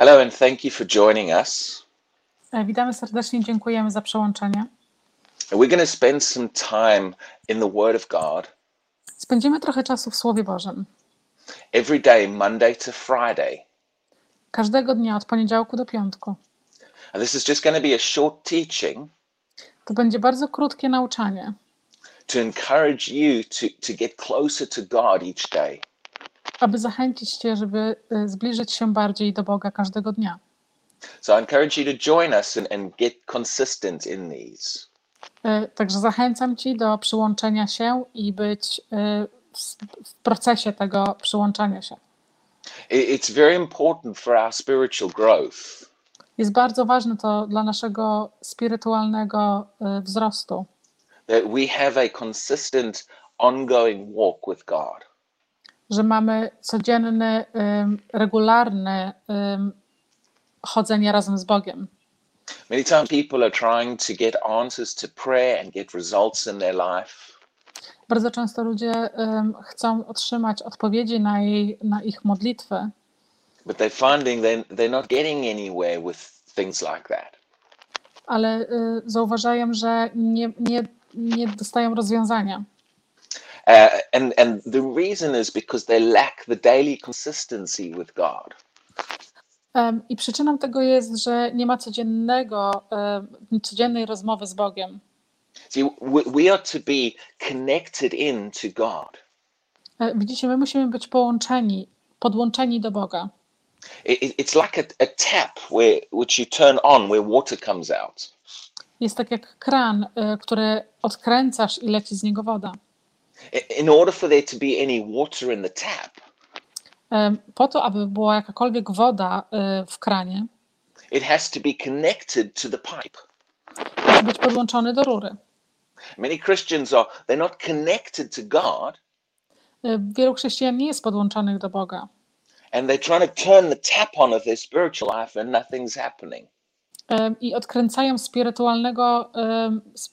Hello, and thank you for joining us. E, Witamy serdecznie, dziękujemy za przełączenie. We're going to spend some time in the Word of God Spędzimy trochę czasu w Słowie Bożym. every day, Monday to Friday. Każdego dnia od poniedziałku do piątku. And this is just going to be a short teaching To będzie bardzo krótkie nauczanie, to encourage you to, to get closer to God each day. Aby zachęcić Cię, żeby e, zbliżyć się bardziej do Boga każdego dnia. So I encourage you to join us and, and get consistent in these. E, Także zachęcam Ci do przyłączenia się i być e, w- procesie tego przyłączania się. It- It's very important for our spiritual growth Jest bardzo ważne to dla naszego spirytualnego wzrostu, that we have a consistent, ongoing walk with God. Że mamy codzienny, regularny em, chodzenie razem z Bogiem. Many times people are trying to get answers to prayer and get results in their life. Bardzo często ludzie em, chcą otrzymać odpowiedzi na, jej, na ich modlitwy, but they're finding they're, they're not getting anywhere with things like that. ale y, zauważają, że nie, nie, nie dostają rozwiązania. Uh, and, and the reason is because they lack the daily consistency with God. Em, I przyczyną tego jest, że nie ma codziennego, em, codziennej rozmowy z Bogiem. See, we, we are to be connected in to God. E, Widzicie, my musimy być połączeni, podłączeni do Boga. It, it- it's like a, a tap where which you turn on where water comes out. Jest tak jak kran, y, który odkręcasz i leci z niego woda. In order for there to be any water in the tap, Em, Po to, aby była jakakolwiek woda w kranie, it has to be connected to the pipe. musi być podłączony do rury. Many Christians are they're not connected to God Wielu chrześcijan nie jest podłączonych do Boga. and they're trying to turn the tap on of their spiritual life and nothing's happening. I odkręcają spirytualnego,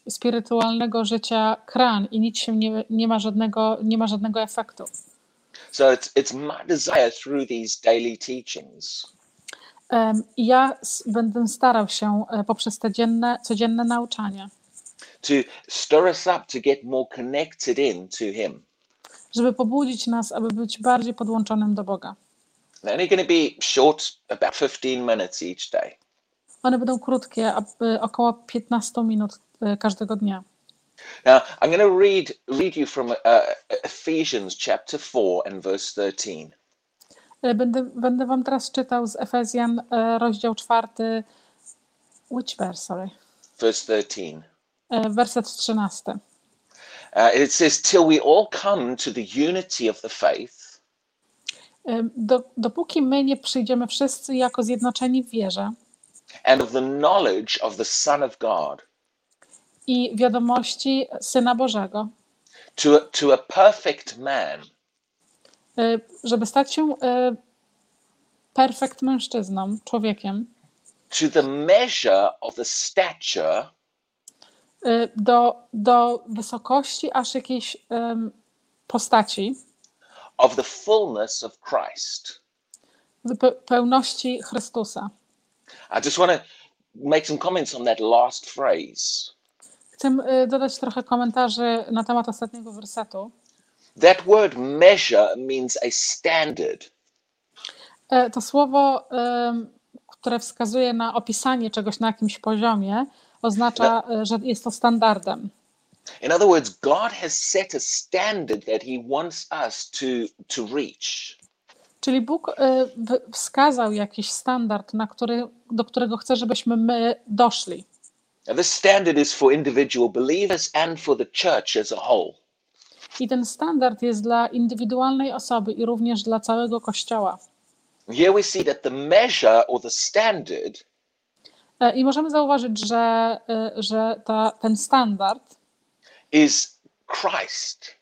spirytualnego życia kran i nic się nie, nie, ma żadnego, nie ma żadnego efektu. So it's it's my desire through these daily teachings I ja będę starał się e, poprzez te dzienne, codzienne nauczanie, to stir us up to get more connected in to Him. żeby pobudzić nas, aby być bardziej podłączonym do Boga. They're only going to be short, about 15 minutes each day. One będą krótkie, około 15 minut e, każdego dnia. Now I'm going to read read you from uh, Ephesians chapter 4 and verse 13. E, Będę, będę wam teraz czytał z Efezjan e, rozdział 4, which verse, sorry, Verse 13. E, werset 13. Uh, it says, "Till we all come to the unity of the faith Do, dopóki my nie przyjdziemy wszyscy jako zjednoczeni w wierze and of the knowledge of the Son of God, i wiadomości Syna Bożego, to a, to a perfect man, e, żeby stać się e, perfekt mężczyzną, człowiekiem, to the measure of the stature. E, do, do wysokości aż jakiejś postaci, of the fullness of Christ." pe- pełności Chrystusa. I just want to make some comments on that last phrase. Chcę e, dodać trochę komentarzy na temat ostatniego wersetu. That word measure means a standard. E, To słowo, które wskazuje na opisanie czegoś na jakimś poziomie, oznacza, e, że jest to standardem. In other words, God has set a standard that He wants us to, to reach. Czyli Bóg e, wskazał jakiś standard, na który, do którego chce, żebyśmy my doszli. This standard is for individual believers and for the church as a whole. I ten standard jest dla indywidualnej osoby i również dla całego Kościoła. Here we see that the measure or the standard E, I możemy zauważyć, że, e, że ta, ten standard is Christ.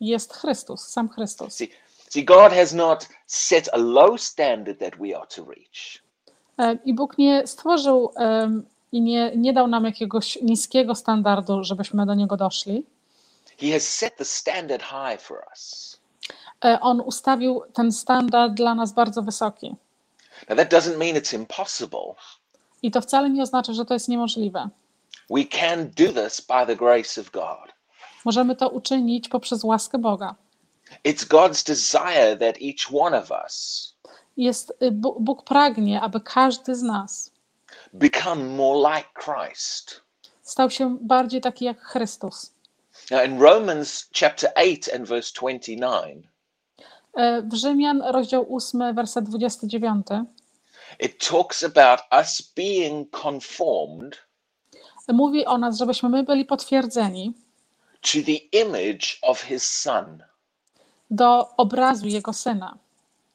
jest Chrystus, sam Chrystus. See, see, God has not set a low standard that we are to reach. E, I Bóg nie stworzył em, i nie, nie dał nam jakiegoś niskiego standardu, żebyśmy do niego doszli. He has set the standard high for us. E, On ustawił ten standard dla nas bardzo wysoki. Now, that doesn't mean it's impossible. I to wcale nie oznacza, że to jest niemożliwe. We can do this by the grace of God. Możemy to uczynić poprzez łaskę Boga. It's God's desire that each one of us Jest, y, Bóg pragnie, aby każdy z nas become more like Christ. stał się bardziej taki jak Chrystus. Now, in Romans chapter 8 and verse 29, E, W Rzymian, rozdział 8, werset 29, it talks about us being conformed mówi o nas, żebyśmy my byli potwierdzeni to the image of his son. Do obrazu Jego Syna.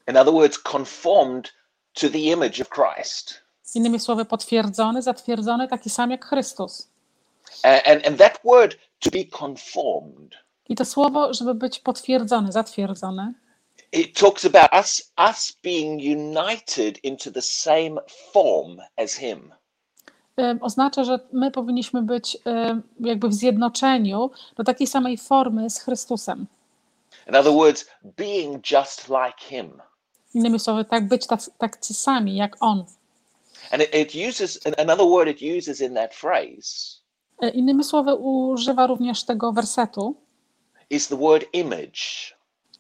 In other words, conformed to the image of Christ. Innymi słowy, potwierdzony, zatwierdzony, taki sam jak Chrystus. And, and that word, to be conformed, I to słowo, żeby być potwierdzony, zatwierdzony, it talks about us, us being united into the same form as him. oznacza, że my powinniśmy być jakby w zjednoczeniu do takiej samej formy z Chrystusem. In other words, being just like him. Innymi słowy, tak być tacy, tacy sami jak On. And it, it uses another word it uses in that phrase E, Innymi słowy, używa również tego wersetu. is the word image.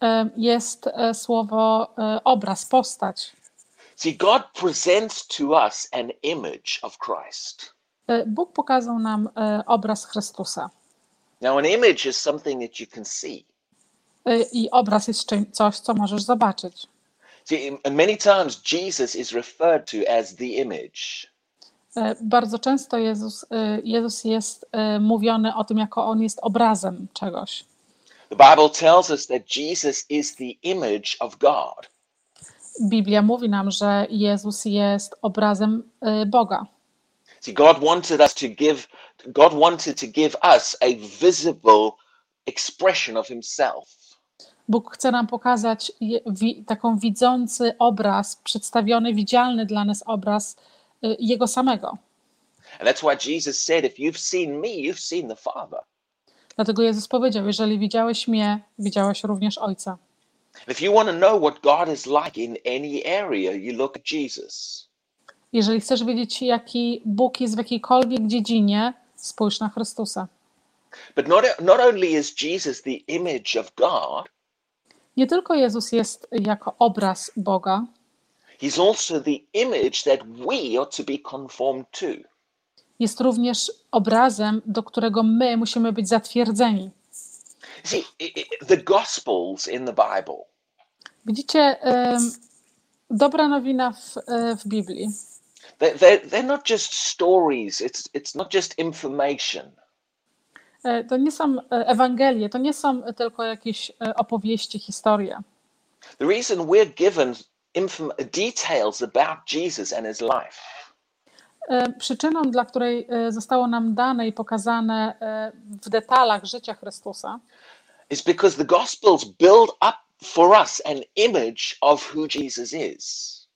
Em, Jest e, słowo e, obraz, postać. See, God presents to us an image of Christ. E, Bóg pokazał nam e, obraz Chrystusa. Now, an image is something that you can see. E, I obraz jest czym, coś, co możesz zobaczyć. See, and many times Jesus is referred to as the image. E, Bardzo często Jezus, e, Jezus jest mówiony o tym, jako On jest obrazem czegoś. The Bible tells us that Jesus is the image of God. Biblia mówi nam, że Jezus jest obrazem Boga. See, God wanted us to give, God wanted to give us a visible expression of Himself. Bóg chce nam pokazać taką widzący obraz, przedstawiony, widzialny dla nas obraz e, Jego samego. And that's why Jesus said, If you've seen me, you've seen the Father. Dlatego Jezus powiedział: Jeżeli widziałeś mnie, widziałeś również Ojca. And if you want to know what God is like in any area, you look at Jesus. Jeżeli chcesz wiedzieć, jaki Bóg jest w jakiejkolwiek dziedzinie, spójrz na Chrystusa. But not, not only is Jesus the image of God, Nie tylko Jezus jest jako obraz Boga, He's also the image that we are to be conformed to. jest również obrazem, do którego my musimy być zatwierdzeni. See, the Gospels in the Bible, Widzicie, em, dobra nowina w, e, w Biblii. they're, they're, they're not just stories, it's, it's not just information. E, To nie są e, Ewangelie, to nie są tylko jakieś e, opowieści, historie. The reason we're given details about Jesus and his life Przyczyną, dla której zostało nam dane i pokazane w detalach życia Chrystusa, is because the Gospels build up for us an image of who Jesus is.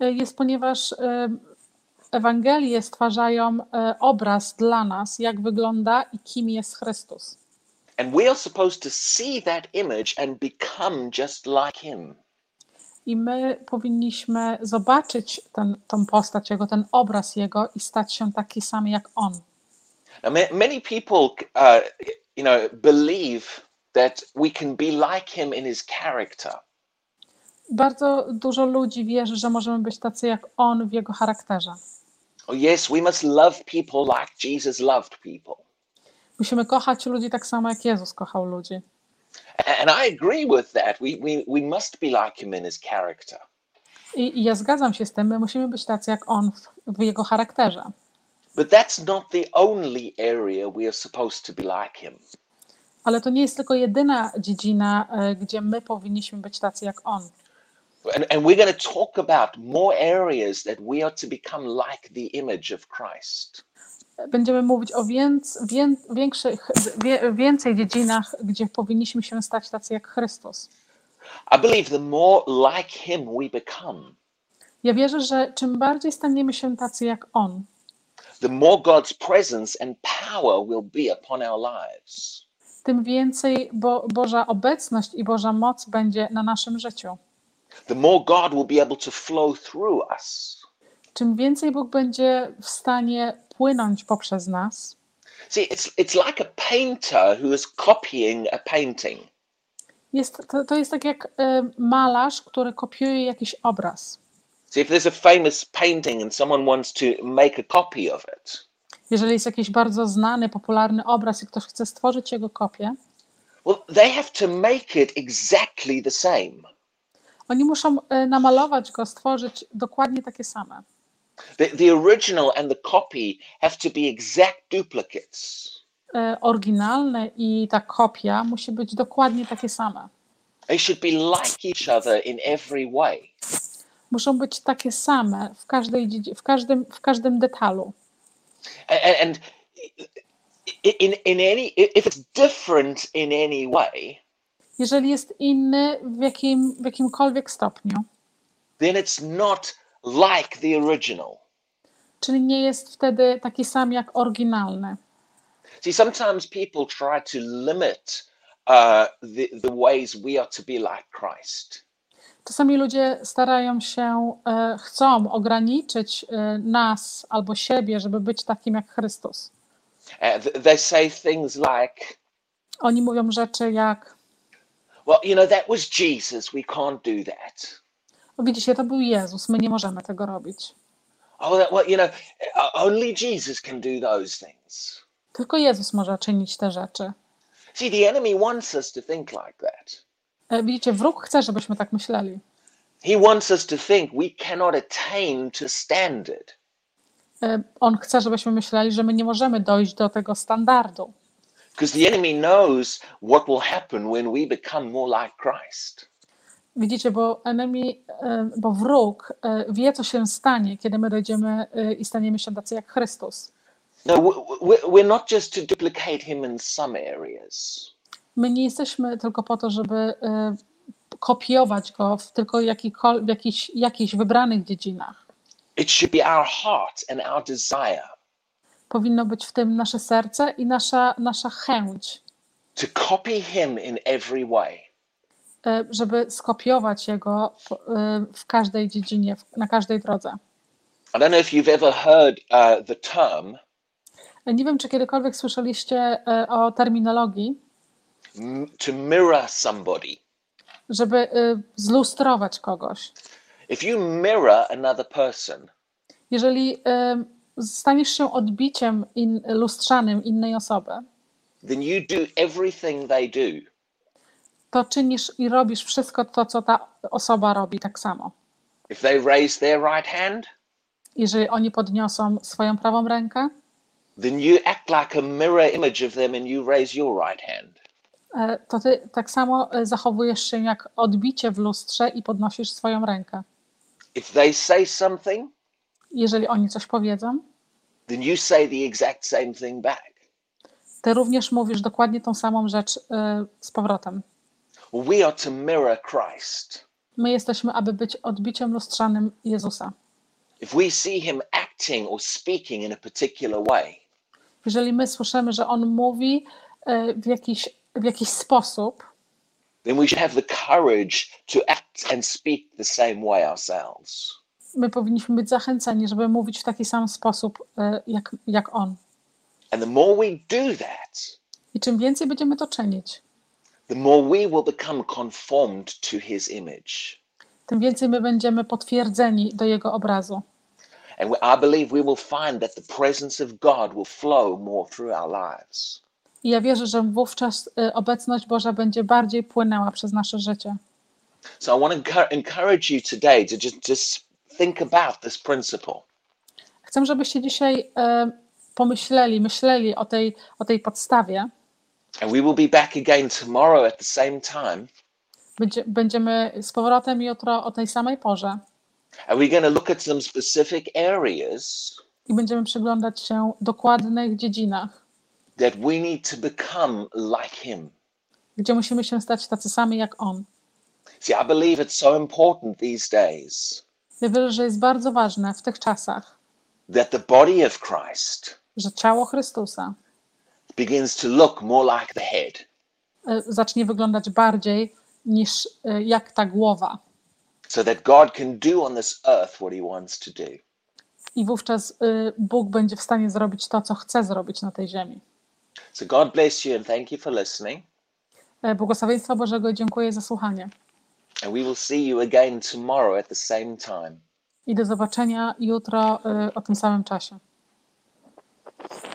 jest ponieważ Ewangelie stwarzają e, obraz dla nas, jak wygląda i kim jest Chrystus. And we are supposed to see that image and become just like him. I my powinniśmy zobaczyć ten, tą postać Jego, ten obraz Jego i stać się taki sam jak On. Now, ma- many people, uh, you know, believe that we can be like him in his character. Bardzo dużo ludzi wierzy, że możemy być tacy jak On w Jego charakterze. Oh, yes, we must love people like Jesus loved people. Musimy kochać ludzi tak samo, jak Jezus kochał ludzi. And I agree with that. We, we, we must be like him in his character. I, I ja zgadzam się z tym, my musimy być tacy jak On w, w Jego charakterze. But that's not the only area we are supposed to be like him. Ale to nie jest tylko jedyna dziedzina, e, gdzie my powinniśmy być tacy jak On. And, and we're going to talk about more areas that we are to become like the image of Christ. Będziemy mówić o więc, wię, większych, wie, więcej dziedzinach, gdzie powinniśmy się stać tacy jak Chrystus. I believe the more like him we become, Ja wierzę, że czym bardziej staniemy się tacy jak On, the more God's presence and power will be upon our lives. tym więcej Bo, Boża obecność i Boża moc będzie na naszym życiu. The more God will be able to flow through us. Czym więcej Bóg będzie w stanie płynąć poprzez nas, See, it's it's like a painter who is copying a painting. jest, to, to jest tak jak e, malarz, który kopiuje jakiś obraz. See, if there's a famous painting and someone wants to make a copy of it, Jeżeli jest jakiś bardzo znany, popularny obraz i ktoś chce stworzyć jego kopię, well, they have to make it exactly the same. Oni muszą e, namalować go, stworzyć dokładnie takie same. The, the original and the copy have to be exact duplicates. E, Oryginalne i ta kopia musi być dokładnie takie same. They should be like each other in every way. Muszą być takie same w, każdej, w, każdym, w każdym detalu. A- a- And in, in any, if it's different in any way, Jeżeli jest inny w, jakim, w jakimkolwiek stopniu, then it's not like the original. czyli nie jest wtedy taki sam jak oryginalny. See, sometimes people try to limit uh, the, the ways we are to be like Christ. Czasami ludzie starają się, e, chcą ograniczyć e, nas albo siebie, żeby być takim jak Chrystus. Uh, th- they say things like, Oni mówią rzeczy jak, well, you know, that was Jesus, we can't do that. o widzicie, to był Jezus, my nie możemy tego robić. Oh, that, well, you know, only Jesus can do those things. Tylko Jezus może czynić te rzeczy. See, the enemy wants us to think like that. E, Widzicie, wróg chce, żebyśmy tak myśleli. He wants us to think we cannot attain to standard. E, On chce, żebyśmy myśleli, że my nie możemy dojść do tego standardu. Because the enemy knows what will happen when we become more like Christ. Widzicie, bo enemy, e, bo wróg e, wie, co się stanie, kiedy my dojdziemy e, i staniemy się tacy jak Chrystus. No, we- we- we're not just to duplicate him in some areas. My nie jesteśmy tylko po to, żeby kopiować go w tylko jakichś, jakichś wybranych dziedzinach. It should be our heart and our desire Powinno być w tym nasze serce i nasza, nasza chęć, to copy him in every way. e, żeby skopiować jego e, w każdej dziedzinie, na każdej drodze. I don't know if you've ever heard uh, the term Nie wiem, czy kiedykolwiek słyszeliście e, o terminologii, to mirror somebody. żeby zlustrować kogoś. If you mirror another person, Jeżeli staniesz się odbiciem in, lustrzanym innej osoby, then you do everything they do. to czynisz i robisz wszystko to, co ta osoba robi tak samo. If they raise their right hand, Jeżeli oni podniosą swoją prawą rękę, then you act like a mirror image of them and you raise your right hand. e, to ty tak samo e, zachowujesz się jak odbicie w lustrze i podnosisz swoją rękę. If they say something, Jeżeli oni coś powiedzą, then you say the exact same thing back. ty również mówisz dokładnie tą samą rzecz e, z powrotem. We are to mirror Christ. My jesteśmy, aby być odbiciem lustrzanym Jezusa. If we see him acting or speaking in a particular way, Jeżeli my słyszymy, że on mówi e, w jakiś, w jakiś sposób, then we should have the courage to act and speak the same way ourselves. My powinniśmy być zachęceni, żeby mówić w taki sam sposób e, jak, jak on. And the more we do that, I czym więcej będziemy to czynić, the more we will become conformed to his image. tym więcej my będziemy potwierdzeni do jego obrazu. And we- I believe we will find that the presence of God will flow more through our lives. I ja wierzę, że wówczas e, obecność Boża będzie bardziej płynęła przez nasze życie. So I want to encourage you today to just, just think about this principle. Chcę, żebyście dzisiaj e, pomyśleli, myśleli o tej, o tej podstawie. And we will be back again tomorrow at the same time. Będzie, będziemy z powrotem jutro o tej samej porze And we're going to look at some specific areas i będziemy przyglądać się dokładnych dziedzinach, that we need to become like him. gdzie musimy się stać tacy sami jak on. See, I believe it's so important these days Wierzę, że jest bardzo ważne w tych czasach, that the body of Christ że ciało Chrystusa begins to look more like the head. E, zacznie wyglądać bardziej niż e, jak ta głowa. so that God can do on this earth what he wants to do. I wówczas e, Bóg będzie w stanie zrobić to, co chce zrobić na tej ziemi. So God bless you and thank you for listening. E, Błogosławieństwa Bożego i dziękuję za słuchanie. And we will see you again tomorrow at the same time. I do zobaczenia jutro y, o tym samym czasie.